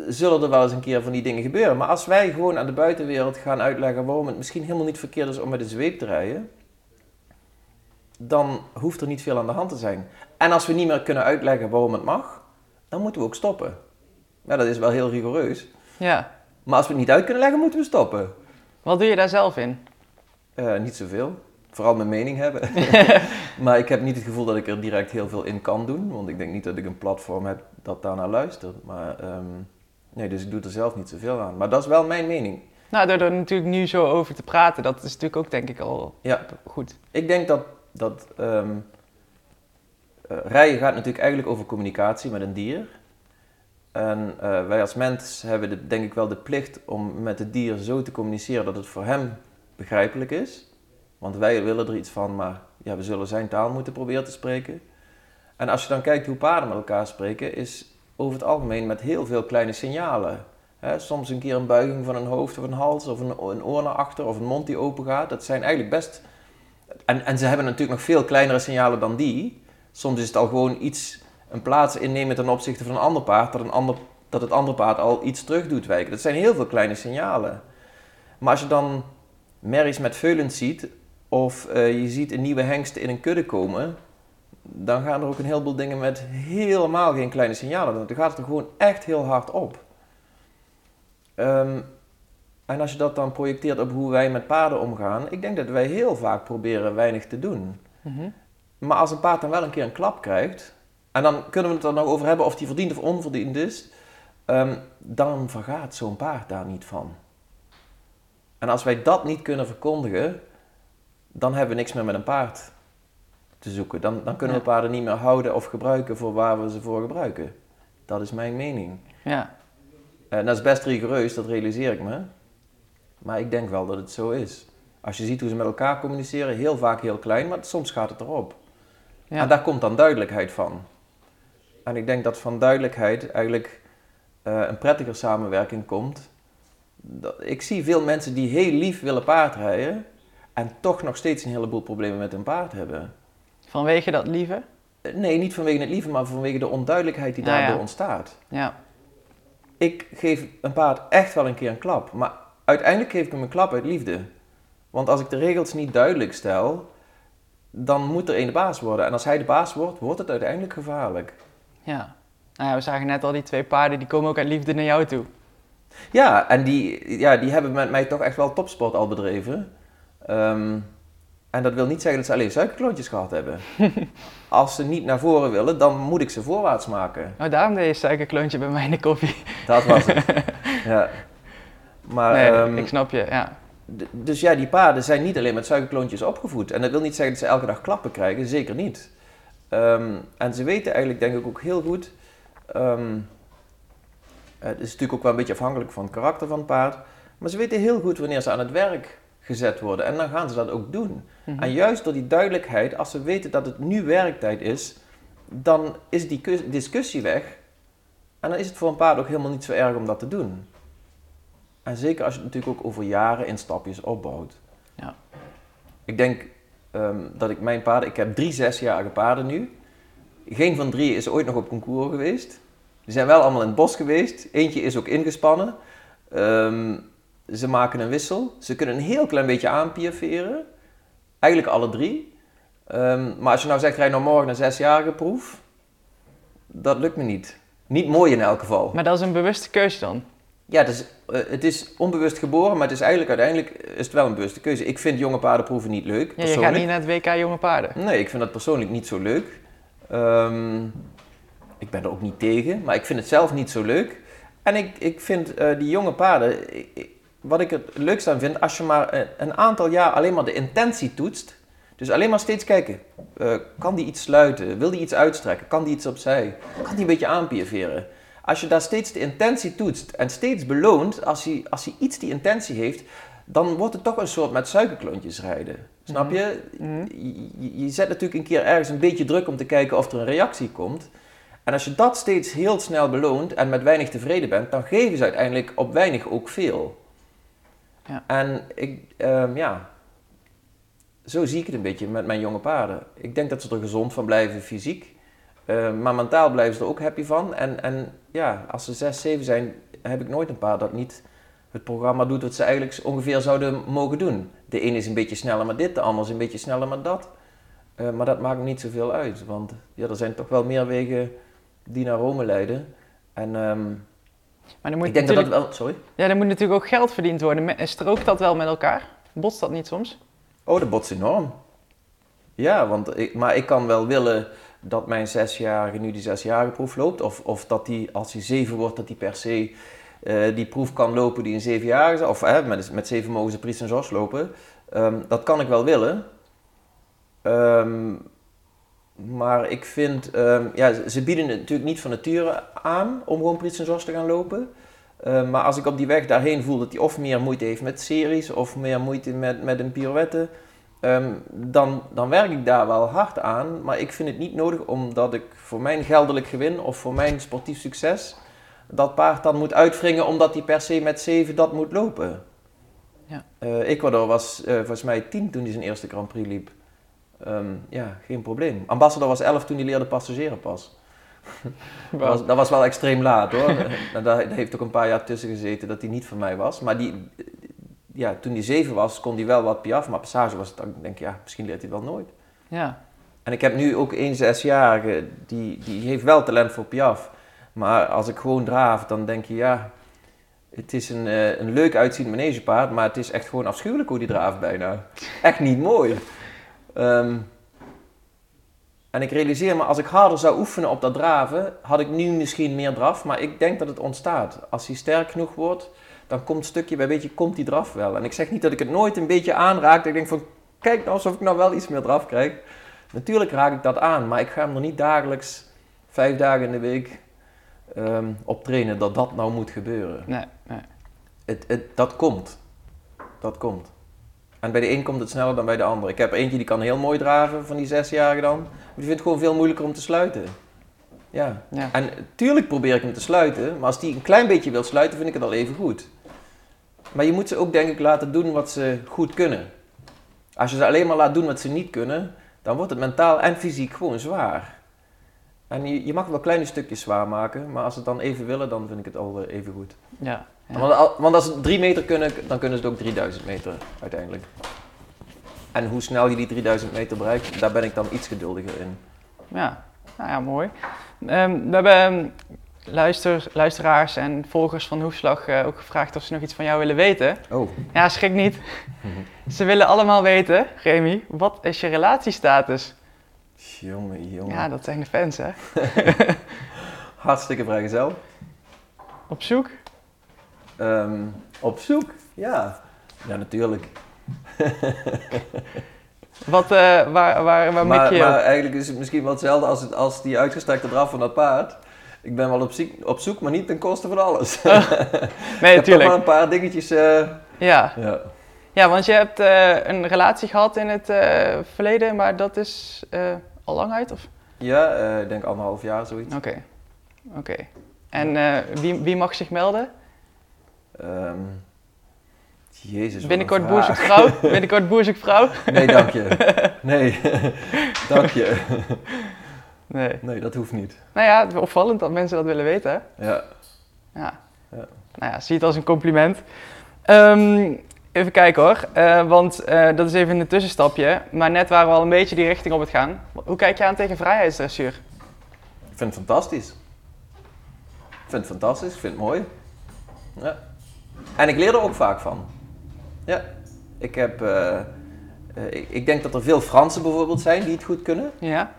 zullen er wel eens een keer van die dingen gebeuren. Maar als wij gewoon aan de buitenwereld gaan uitleggen waarom het misschien helemaal niet verkeerd is om met een zweep te rijden, dan hoeft er niet veel aan de hand te zijn. En als we niet meer kunnen uitleggen waarom het mag, dan moeten we ook stoppen. Ja, dat is wel heel rigoureus. ja. Maar als we het niet uit kunnen leggen, moeten we stoppen. Wat doe je daar zelf in? Eh, niet zoveel. Vooral mijn mening hebben. maar ik heb niet het gevoel dat ik er direct heel veel in kan doen. Want ik denk niet dat ik een platform heb dat daarnaar luistert. Maar ehm, nee, dus ik doe er zelf niet zoveel aan. Maar dat is wel mijn mening. Nou, door er natuurlijk nu zo over te praten, dat is natuurlijk ook denk ik al Ja. goed. Ik denk dat, dat eh, rijden gaat natuurlijk eigenlijk over communicatie met een dier. En eh, wij als mens hebben de, denk ik wel de plicht om met het dier zo te communiceren dat het voor hem begrijpelijk is. Want wij willen er iets van, maar ja, we zullen zijn taal moeten proberen te spreken. En als je dan kijkt hoe paarden met elkaar spreken, is over het algemeen met heel veel kleine signalen. Soms een keer een buiging van een hoofd of een hals, of een, een oor naar achter, of een mond die open gaat. Dat zijn eigenlijk best. En, en ze hebben natuurlijk nog veel kleinere signalen dan die. Soms is het al gewoon iets, een plaats innemen ten opzichte van een ander paard, dat, een ander, dat het andere paard al iets terug doet wijken. Dat zijn heel veel kleine signalen. Maar als je dan merries met veulens ziet, of eh, je ziet een nieuwe hengst in een kudde komen, dan gaan er ook een heleboel dingen met helemaal geen kleine signalen. Dan gaat het er gewoon echt heel hard op. Ehm, en als je dat dan projecteert op hoe wij met paarden omgaan, ik denk dat wij heel vaak proberen weinig te doen. Mhm. Maar als een paard dan wel een keer een klap krijgt, en dan kunnen we het er nog over hebben of die verdiend of onverdiend is, ehm, dan vergaat zo'n paard daar niet van. En als wij dat niet kunnen verkondigen, dan hebben we niks meer met een paard te zoeken. Dan, dan kunnen we Ja. paarden niet meer houden of gebruiken voor waar we ze voor gebruiken. Dat is mijn mening. Ja. En dat is best rigoureus, dat realiseer ik me. Maar ik denk wel dat het zo is. Als je ziet hoe ze met elkaar communiceren, heel vaak heel klein, maar soms gaat het erop. Ja. En daar komt dan duidelijkheid van. En ik denk dat van duidelijkheid eigenlijk eh, een prettiger samenwerking komt. Dat, ik zie veel mensen die heel lief willen paardrijden en toch nog steeds een heleboel problemen met hun paard hebben. Vanwege dat lieve. Eh, Nee, niet vanwege het lieve, maar vanwege de onduidelijkheid die Ah, daardoor ja. ontstaat. Ja. Ik geef een paard echt wel een keer een klap, maar uiteindelijk geef ik hem een klap uit liefde. Want als ik de regels niet duidelijk stel, dan moet er een de baas worden. En als hij de baas wordt, wordt het uiteindelijk gevaarlijk. Ja. Nou ja, we zagen net al die twee paarden, die komen ook uit liefde naar jou toe. Ja, en die, ja, die hebben met mij toch echt wel topsport al bedreven. Ehm, en dat wil niet zeggen dat ze alleen suikerklontjes gehad hebben. Als ze niet naar voren willen, dan moet ik ze voorwaarts maken. Oh, daarom deed je suikerklontje bij mij in de koffie. Dat was het. ja. Maar, nee, ehm, ik snap je, ja. dus ja, die paarden zijn niet alleen met suikerklontjes opgevoed. En dat wil niet zeggen dat ze elke dag klappen krijgen, zeker niet. Ehm, en ze weten eigenlijk, denk ik, ook heel goed. ehm, het is natuurlijk ook wel een beetje afhankelijk van het karakter van het paard. Maar ze weten heel goed wanneer ze aan het werk gezet worden. En dan gaan ze dat ook doen. Mhm. En juist door die duidelijkheid, als ze weten dat het nu werktijd is, dan is die discussie weg. En dan is het voor een paard ook helemaal niet zo erg om dat te doen. En zeker als je het natuurlijk ook over jaren in stapjes opbouwt. Ja. Ik denk ehm, dat ik mijn paarden, ik heb drie zesjarige paarden nu. Geen van drie is ooit nog op concours geweest. Die zijn wel allemaal in het bos geweest. Eentje is ook ingespannen. Ehm, ze maken een wissel. Ze kunnen een heel klein beetje aanpiaferen. Eigenlijk alle drie. Ehm, maar als je nou zegt, rij nou morgen een zesjarige proef. Dat lukt me niet. Niet mooi in elk geval. Maar dat is een bewuste keuze dan. Ja, het is, eh, het is onbewust geboren, maar het is eigenlijk uiteindelijk is het wel een bewuste keuze. Ik vind jonge paardenproeven niet leuk, Ja, je gaat niet naar het WK jonge paarden. Nee, ik vind dat persoonlijk niet zo leuk. Ehm, ik ben er ook niet tegen, maar ik vind het zelf niet zo leuk. En ik, ik vind eh, die jonge paarden, ik- wat ik het leukst aan vind, als je maar een, een aantal jaar alleen maar de intentie toetst. Dus alleen maar steeds kijken, eh, kan die iets sluiten? Wil die iets uitstrekken? Kan die iets opzij? Kan die een beetje aanpiaveren? Als je daar steeds de intentie toetst en steeds beloont, als hij, als hij iets die intentie heeft, dan wordt het toch een soort met suikerklontjes rijden. Snap je? Mhm. je, je zet natuurlijk een keer ergens een beetje druk om te kijken of er een reactie komt. En als je dat steeds heel snel beloont en met weinig tevreden bent, dan geven ze uiteindelijk op weinig ook veel. En ik, ehm, ja, zo zie ik het een beetje met mijn jonge paarden. Ik denk dat ze er gezond van blijven fysiek, eh, maar mentaal blijven ze er ook happy van. En, en ja, als ze 6, 7 zijn, heb ik nooit een paard dat niet het programma doet wat ze eigenlijk ongeveer zouden mogen doen. De ene is een beetje sneller met dit, de ander is een beetje sneller met dat. Eh, maar dat maakt niet zoveel uit, want ja, er zijn toch wel meer wegen die naar Rome leiden. En ehm, Maar dan moet, ik denk dat natuurlijk, dat wel... Sorry? ja, dan moet natuurlijk ook geld verdiend worden. Me- Strookt dat wel met elkaar? Botst dat niet soms? Oh, dat botst enorm. Ja, want ik, maar ik kan wel willen dat mijn zesjarige nu die zesjarige proef loopt. Of, of dat die, als hij zeven wordt, dat hij per se eh, die proef kan lopen die een zevenjarige... Of hè, met, met zeven mogen ze Prix en lopen. Ehm, dat kan ik wel willen. Ehm, maar ik vind... ehm, ja, ze- bieden het natuurlijk niet van nature aan om gewoon Georges te gaan lopen. Ehm, maar als ik op die weg daarheen voel dat hij of meer moeite heeft met series... of meer moeite met, met een pirouette... Ehm, dan, dan werk ik daar wel hard aan, maar ik vind het niet nodig omdat ik voor mijn geldelijk gewin of voor mijn sportief succes dat paard dan moet uitwringen omdat hij per se met 7 dat moet lopen. Ja. Eh, Ecuador was eh, volgens mij 10 toen hij zijn eerste Grand Prix liep. Ehm, ja, geen probleem. Ambassador was 11 toen hij leerde passageren pas. Dat was, dat was wel extreem laat hoor. Eh, daar, daar heeft ook een paar jaar tussen gezeten dat hij niet van mij was. Maar die, ja, toen hij 7 was, kon hij wel wat piaf. Maar passage was het dan, denk ik, ja, misschien leert hij wel nooit. Ja, En ik heb nu ook een zesjarige, die, die heeft wel talent voor piaf. Maar als ik gewoon draaf, dan denk je, ja, het is een, eh, een leuk uitziend manegepaard, maar het is echt gewoon afschuwelijk hoe die draaft bijna. Echt niet mooi. Ehm, en ik realiseer me, als ik harder zou oefenen op dat draven, had ik nu misschien meer draf, maar ik denk dat het ontstaat. Als hij sterk genoeg wordt, dan komt stukje bij beetje, komt die draf wel. En ik zeg niet dat ik het nooit een beetje aanraak, dat ik denk van, kijk nou alsof ik nou wel iets meer draf krijg. Natuurlijk raak ik dat aan, maar ik ga hem er niet dagelijks, vijf dagen in de week, ehm, op trainen dat dat nou moet gebeuren. nee, nee. Het, het, dat komt. Dat komt. En bij de een komt het sneller dan bij de ander. Ik heb eentje die kan heel mooi draven, van die zesjarige dan. Maar die vindt het gewoon veel moeilijker om te sluiten. Ja. Ja. En tuurlijk probeer ik hem te sluiten, maar als die een klein beetje wil sluiten, vind ik het al even goed. Maar je moet ze ook denk ik laten doen wat ze goed kunnen. Als je ze alleen maar laat doen wat ze niet kunnen, dan wordt het mentaal en fysiek gewoon zwaar. En je, je mag wel kleine stukjes zwaar maken, maar als ze het dan even willen, dan vind ik het al eh, even goed. Ja, ja. Want, want als ze drie meter kunnen, dan kunnen ze het ook 3000 meter uiteindelijk. En hoe snel je die 3000 meter bereikt, daar ben ik dan iets geduldiger in. Ja, nou ja, mooi. Ehm, we hebben ehm, luister, luisteraars en volgers van Hoefslag eh, ook gevraagd of ze nog iets van jou willen weten. Oh. Ja, schrik niet. Ze willen allemaal weten, Remy, wat is je relatiestatus? Jongen, jongen. Ja, dat zijn de fans, hè? Hartstikke vrijgezel. Op zoek? Ehm, op zoek, ja. Ja, natuurlijk. Wat, eh, waar, waar, waar mik Maar, je op? maar eigenlijk is het misschien wel hetzelfde als, het, als die uitgestrekte draf van dat paard. Ik ben wel op, ziek- op zoek, maar niet ten koste van alles. Nee, ik heb toch natuurlijk. wel een paar dingetjes. eh, Ja. ja. ja, want je hebt eh, een relatie gehad in het verleden, maar dat is al lang uit? Of? ja, ik denk anderhalf jaar zoiets. Oké. Oké. En wie, wie mag zich melden? Ehm, jezus, Binnenkort vraag. boerzoekvrouw? Binnenkort boerzoekvrouw? Nee, dank je. Nee, dank je. Nee. Nee, dat hoeft niet. Nou ja, het is opvallend dat mensen dat willen weten. hè? Ja. Ja. Ja. Nou ja, zie het als een compliment. Ehm, even kijken hoor, Eh, want eh, dat is even een tussenstapje. Maar net waren we al een beetje die richting op het gaan. Hoe kijk je aan tegen vrijheidsdressuur? Ik vind het fantastisch. Ik vind het fantastisch, ik vind het mooi. Ja. En ik leer er ook vaak van. Ja. Ik heb... eh, eh, ik, denk dat er veel Fransen bijvoorbeeld zijn die het goed kunnen. Ja?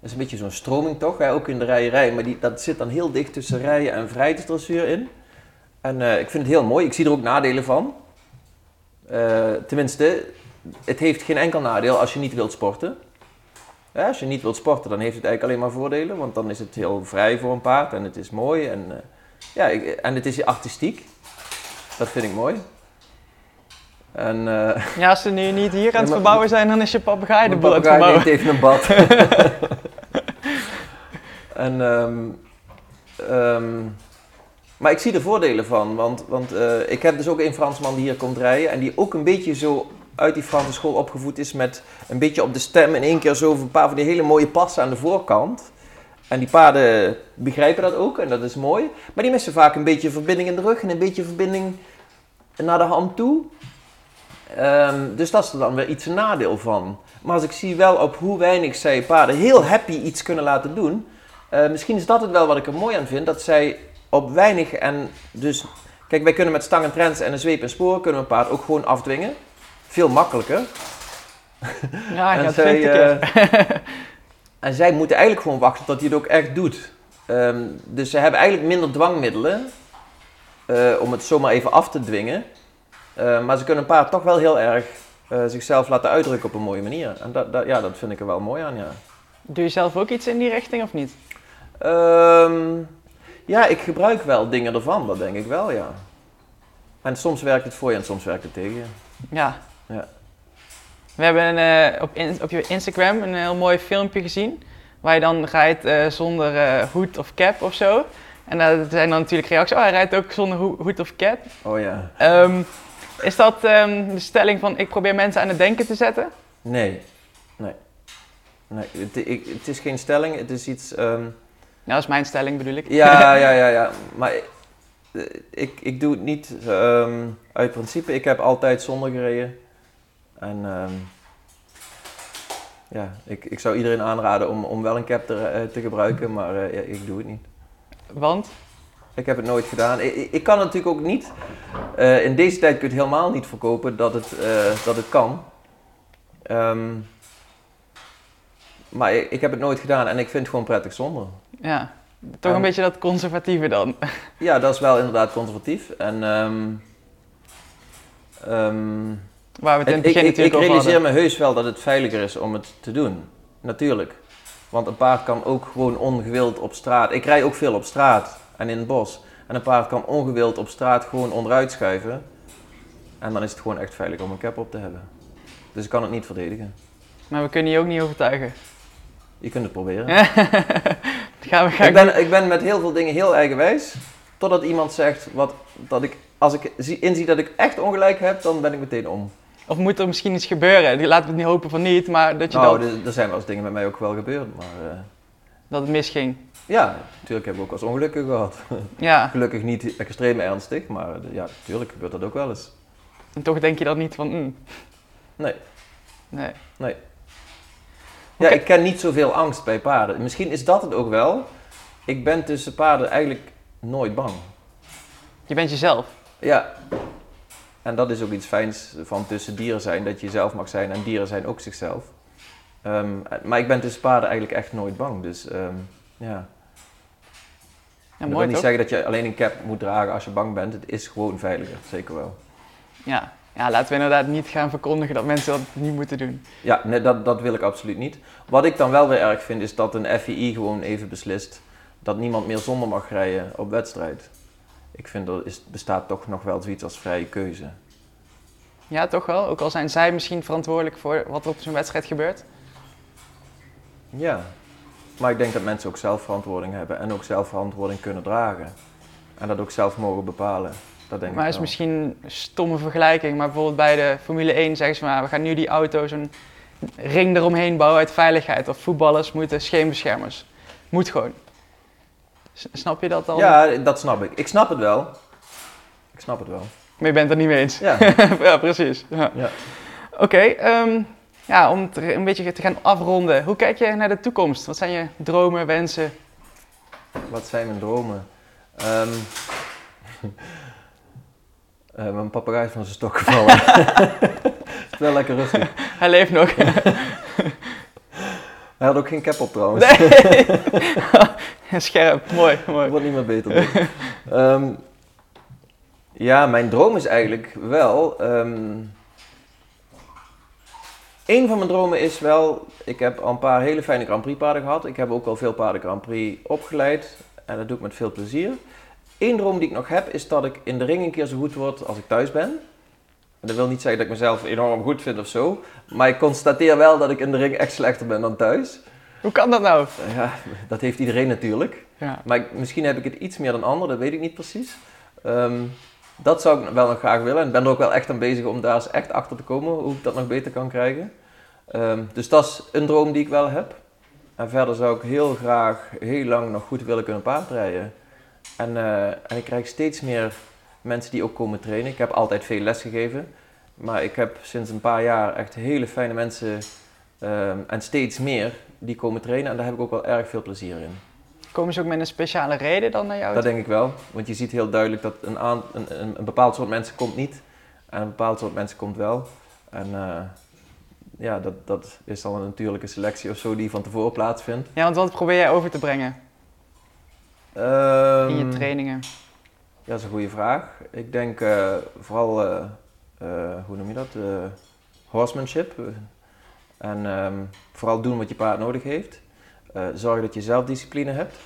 Dat is een beetje zo'n stroming toch, hè? ook in de rijerij. Maar die, dat zit dan heel dicht tussen rijden en vrijheidsdressuur in. En eh, ik vind het heel mooi. Ik zie er ook nadelen van. Tenminste, het heeft geen enkel nadeel als je niet wilt sporten. Ja, als je niet wilt sporten, dan heeft het eigenlijk alleen maar voordelen. Want dan is het heel vrij voor een paard en het is mooi. En, ja, ik- en het is artistiek. Dat vind ik mooi. En, eh, Ja, als ze nu niet hier aan het verbouwen zijn, dan is je papegaai de boel aan het verbouwen. neemt even een bad. en, ehm, ehm, maar ik zie de voordelen van, want, want eh, ik heb dus ook een Fransman die hier komt rijden en die ook een beetje zo uit die Franse school opgevoed is met een beetje op de stem in één keer zo een paar van die hele mooie passen aan de voorkant. En die paarden begrijpen dat ook en dat is mooi. Maar die missen vaak een beetje verbinding in de rug en een beetje verbinding naar de hand toe. Ehm, dus dat is er dan weer iets een nadeel van. Maar als ik zie wel op hoe weinig zij paarden heel happy iets kunnen laten doen. eh, misschien is dat het wel wat ik er mooi aan vind. Dat zij op weinig en dus... Kijk, wij kunnen met stang en trends en een zweep en spoor kunnen een paard ook gewoon afdwingen. Veel makkelijker. Ja, ik En had zij, 20 keer. En zij moeten eigenlijk gewoon wachten tot hij het ook echt doet. Ehm, dus ze hebben eigenlijk minder dwangmiddelen eh, om het zomaar even af te dwingen. Eh, maar ze kunnen een paard toch wel heel erg eh, zichzelf laten uitdrukken op een mooie manier. En dat, dat, ja, dat vind ik er wel mooi aan, ja. Doe je zelf ook iets in die richting of niet? Ehm, ja, ik gebruik wel dingen ervan, dat denk ik wel, ja. En soms werkt het voor je en soms werkt het tegen je. Ja. Ja. We hebben eh, op, in- op je Instagram een heel mooi filmpje gezien. Waar je dan rijdt eh, zonder eh, hoed of cap of zo. En daar zijn dan natuurlijk reacties. Oh, hij rijdt ook zonder ho- hoed of cap. Oh ja. Ehm, is dat ehm, de stelling van ik probeer mensen aan het denken te zetten? Nee. Nee. Nee, het, ik, het is geen stelling, het is iets... ehm, Nou, dat is mijn stelling bedoel ik. Ja, ja, ja, ja. Maar ik, ik doe het niet uit principe. Ik heb altijd zonder gereden. En ehm, ja, ik, ik zou iedereen aanraden om, om wel een cap te, eh, te gebruiken, maar eh, ja, ik doe het niet. Want? Ik heb het nooit gedaan. Ik, ik- kan natuurlijk ook niet. eh, in deze tijd kun je het helemaal niet verkopen dat het, dat het kan. Ehm, maar ik, ik heb het nooit gedaan en ik vind het gewoon prettig zonder. Ja, toch een En- beetje dat conservatieve dan. Ja, dat is wel inderdaad conservatief. En ehm, ehm, Waar we het in ik, het begin ik, ik over realiseer hadden. me heus wel dat het veiliger is om het te doen. Natuurlijk. Want een paard kan ook gewoon ongewild op straat. Ik rij ook veel op straat en in het bos. En een paard kan ongewild op straat gewoon onderuit schuiven. En dan is het gewoon echt veilig om een cap op te hebben. Dus ik kan het niet verdedigen. Maar we kunnen je ook niet overtuigen. Je kunt het proberen. Gaan we, gaan Ik ben, ik ben met heel veel dingen heel eigenwijs. Totdat iemand zegt wat, dat ik, als ik zie- inzie dat ik echt ongelijk heb, dan ben ik meteen om. Of moet er misschien iets gebeuren? Laten we het niet hopen van niet, maar dat je Nou, er- er zijn wel eens dingen met mij ook wel gebeurd. Maar eh, dat het misging. ja, natuurlijk heb ik ook wel eens ongelukken gehad. Ja, Gelukkig niet extreem ernstig, maar eh, ja, natuurlijk gebeurt dat ook wel eens. en toch denk je dan niet van, mm, Nee, nee. nee. Ja, ik ken niet zoveel angst bij paarden. Misschien is dat het ook wel. Ik ben tussen paarden eigenlijk nooit bang. Je bent jezelf. Ja. En dat is ook iets fijns van tussen dieren zijn, dat je jezelf mag zijn en dieren zijn ook zichzelf. Ehm, maar ik ben tussen paarden eigenlijk echt nooit bang. Dus ehm, ja. Ja, dat wil niet toch? zeggen dat je alleen een cap moet dragen als je bang bent. Het is gewoon veiliger, zeker wel. Ja. ja, laten we inderdaad niet gaan verkondigen dat mensen dat niet moeten doen. Ja, nee, dat, dat wil ik absoluut niet. Wat ik dan wel weer erg vind, is dat een FII gewoon even beslist dat niemand meer zonder mag rijden op wedstrijd. Ik vind er is, bestaat toch nog wel zoiets als vrije keuze. Ja, toch wel? Ook al zijn zij misschien verantwoordelijk voor wat er op zo'n wedstrijd gebeurt. Ja, maar ik denk dat mensen ook zelf verantwoording hebben en ook zelf verantwoording kunnen dragen. En dat ook zelf mogen bepalen. Dat denk maar ik is misschien een stomme vergelijking, maar bijvoorbeeld bij de Formule 1 zeggen ze maar, we gaan nu die auto zo'n ring eromheen bouwen uit veiligheid. Of voetballers moeten scheenbeschermers. Moet gewoon. Snap je dat dan? Ja, dat snap ik. Ik snap het wel. Ik snap het wel. Maar je bent het er niet mee eens. Ja, ja, precies. Ja. Ja. Oké, ehm, ja, om het een beetje te gaan afronden. Hoe kijk je naar de toekomst? Wat zijn je dromen, wensen? wat zijn mijn dromen? Ehm eh, mijn papegaai is van zijn stok gevallen. Het is wel lekker rustig. Hij leeft nog. Hij had ook geen cap op trouwens. nee! Scherp, mooi, mooi. wordt niet meer beter. Ehm, ja, mijn droom is eigenlijk wel. ehm een van mijn dromen is wel. Ik heb al een paar hele fijne Grand Prix paarden gehad. Ik heb ook al veel paarden Grand Prix opgeleid. En dat doe ik met veel plezier. Eén droom die ik nog heb is dat ik in de ring een keer zo goed word als ik thuis ben. Dat wil niet zeggen dat ik mezelf enorm goed vind of zo. Maar ik constateer wel dat ik in de ring echt slechter ben dan thuis. Hoe kan dat nou? Ja, dat heeft iedereen natuurlijk. Ja. Maar ik- misschien heb ik het iets meer dan anderen, dat weet ik niet precies. Ehm, dat zou ik wel nog graag willen. En ik ben er ook wel echt aan bezig om daar eens echt achter te komen hoe ik dat nog beter kan krijgen. Ehm, dus dat is een droom die ik wel heb. En verder zou ik heel graag heel lang nog goed willen kunnen paardrijden. En, eh, en ik krijg steeds meer mensen die ook komen trainen. Ik heb altijd veel les gegeven. Maar ik heb sinds een paar jaar echt hele fijne mensen ehm, en steeds meer die komen trainen. En daar heb ik ook wel erg veel plezier in. Komen ze ook met een speciale reden dan naar jou? Dat denk ik wel. Want je ziet heel duidelijk dat een, aan, een, een, een bepaald soort mensen komt niet. En een bepaald soort mensen komt wel. En eh, ja, dat, dat is dan een natuurlijke selectie of zo die van tevoren plaatsvindt. Ja, want wat probeer jij over te brengen Ehm, in je trainingen? Ja, dat is een goede vraag. Ik denk eh, vooral, eh, eh, hoe noem je dat? Horsemanship. En ehm, vooral doen wat je paard nodig heeft. Zorg dat je zelfdiscipline hebt.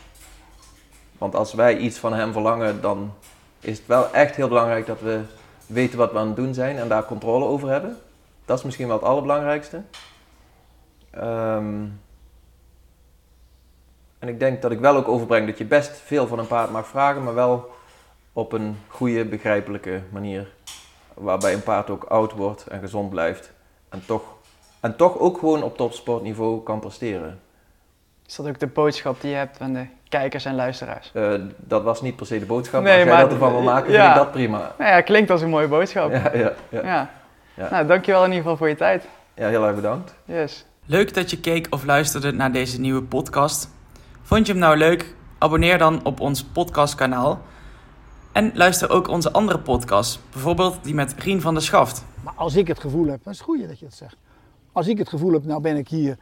Want als wij iets van hem verlangen, dan is het wel echt heel belangrijk dat we weten wat we aan het doen zijn en daar controle over hebben. Dat is misschien wel het allerbelangrijkste. Ehm, en ik denk dat ik wel ook overbreng dat je best veel van een paard mag vragen, maar wel op een goede, begrijpelijke manier. Waarbij een paard ook oud wordt en gezond blijft. En toch, en toch ook gewoon op topsportniveau kan presteren. Is dat ook de boodschap die je hebt aan de kijkers en luisteraars? Eh, dat was niet per se de boodschap, Nee, maar als jij maar- dat ervan wil maken, ja. vind ik dat prima. Nou ja, klinkt als een mooie boodschap. Ja. Ja, ja, ja. Ja. Nou, dankjewel in ieder geval voor je tijd. ja, heel erg bedankt. Yes. Leuk dat je keek of luisterde naar deze nieuwe podcast. Vond je hem nou leuk? Abonneer dan op ons podcastkanaal. En luister ook onze andere podcasts, bijvoorbeeld die met Rien van der Schaft. Maar als ik het gevoel heb, dat is het goede dat je dat zegt. Als ik het gevoel heb, nou ben ik hier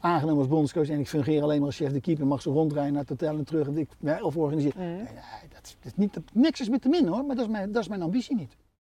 aangenomen als bondscoach en ik fungeer alleen maar als chef de keeper, mag ze rondrijden naar het hotel en terug en ik, of organiseren. Nee, dat, is- dat is niet, dat, niks is met te min hoor, maar dat is mijn, dat is mijn ambitie niet.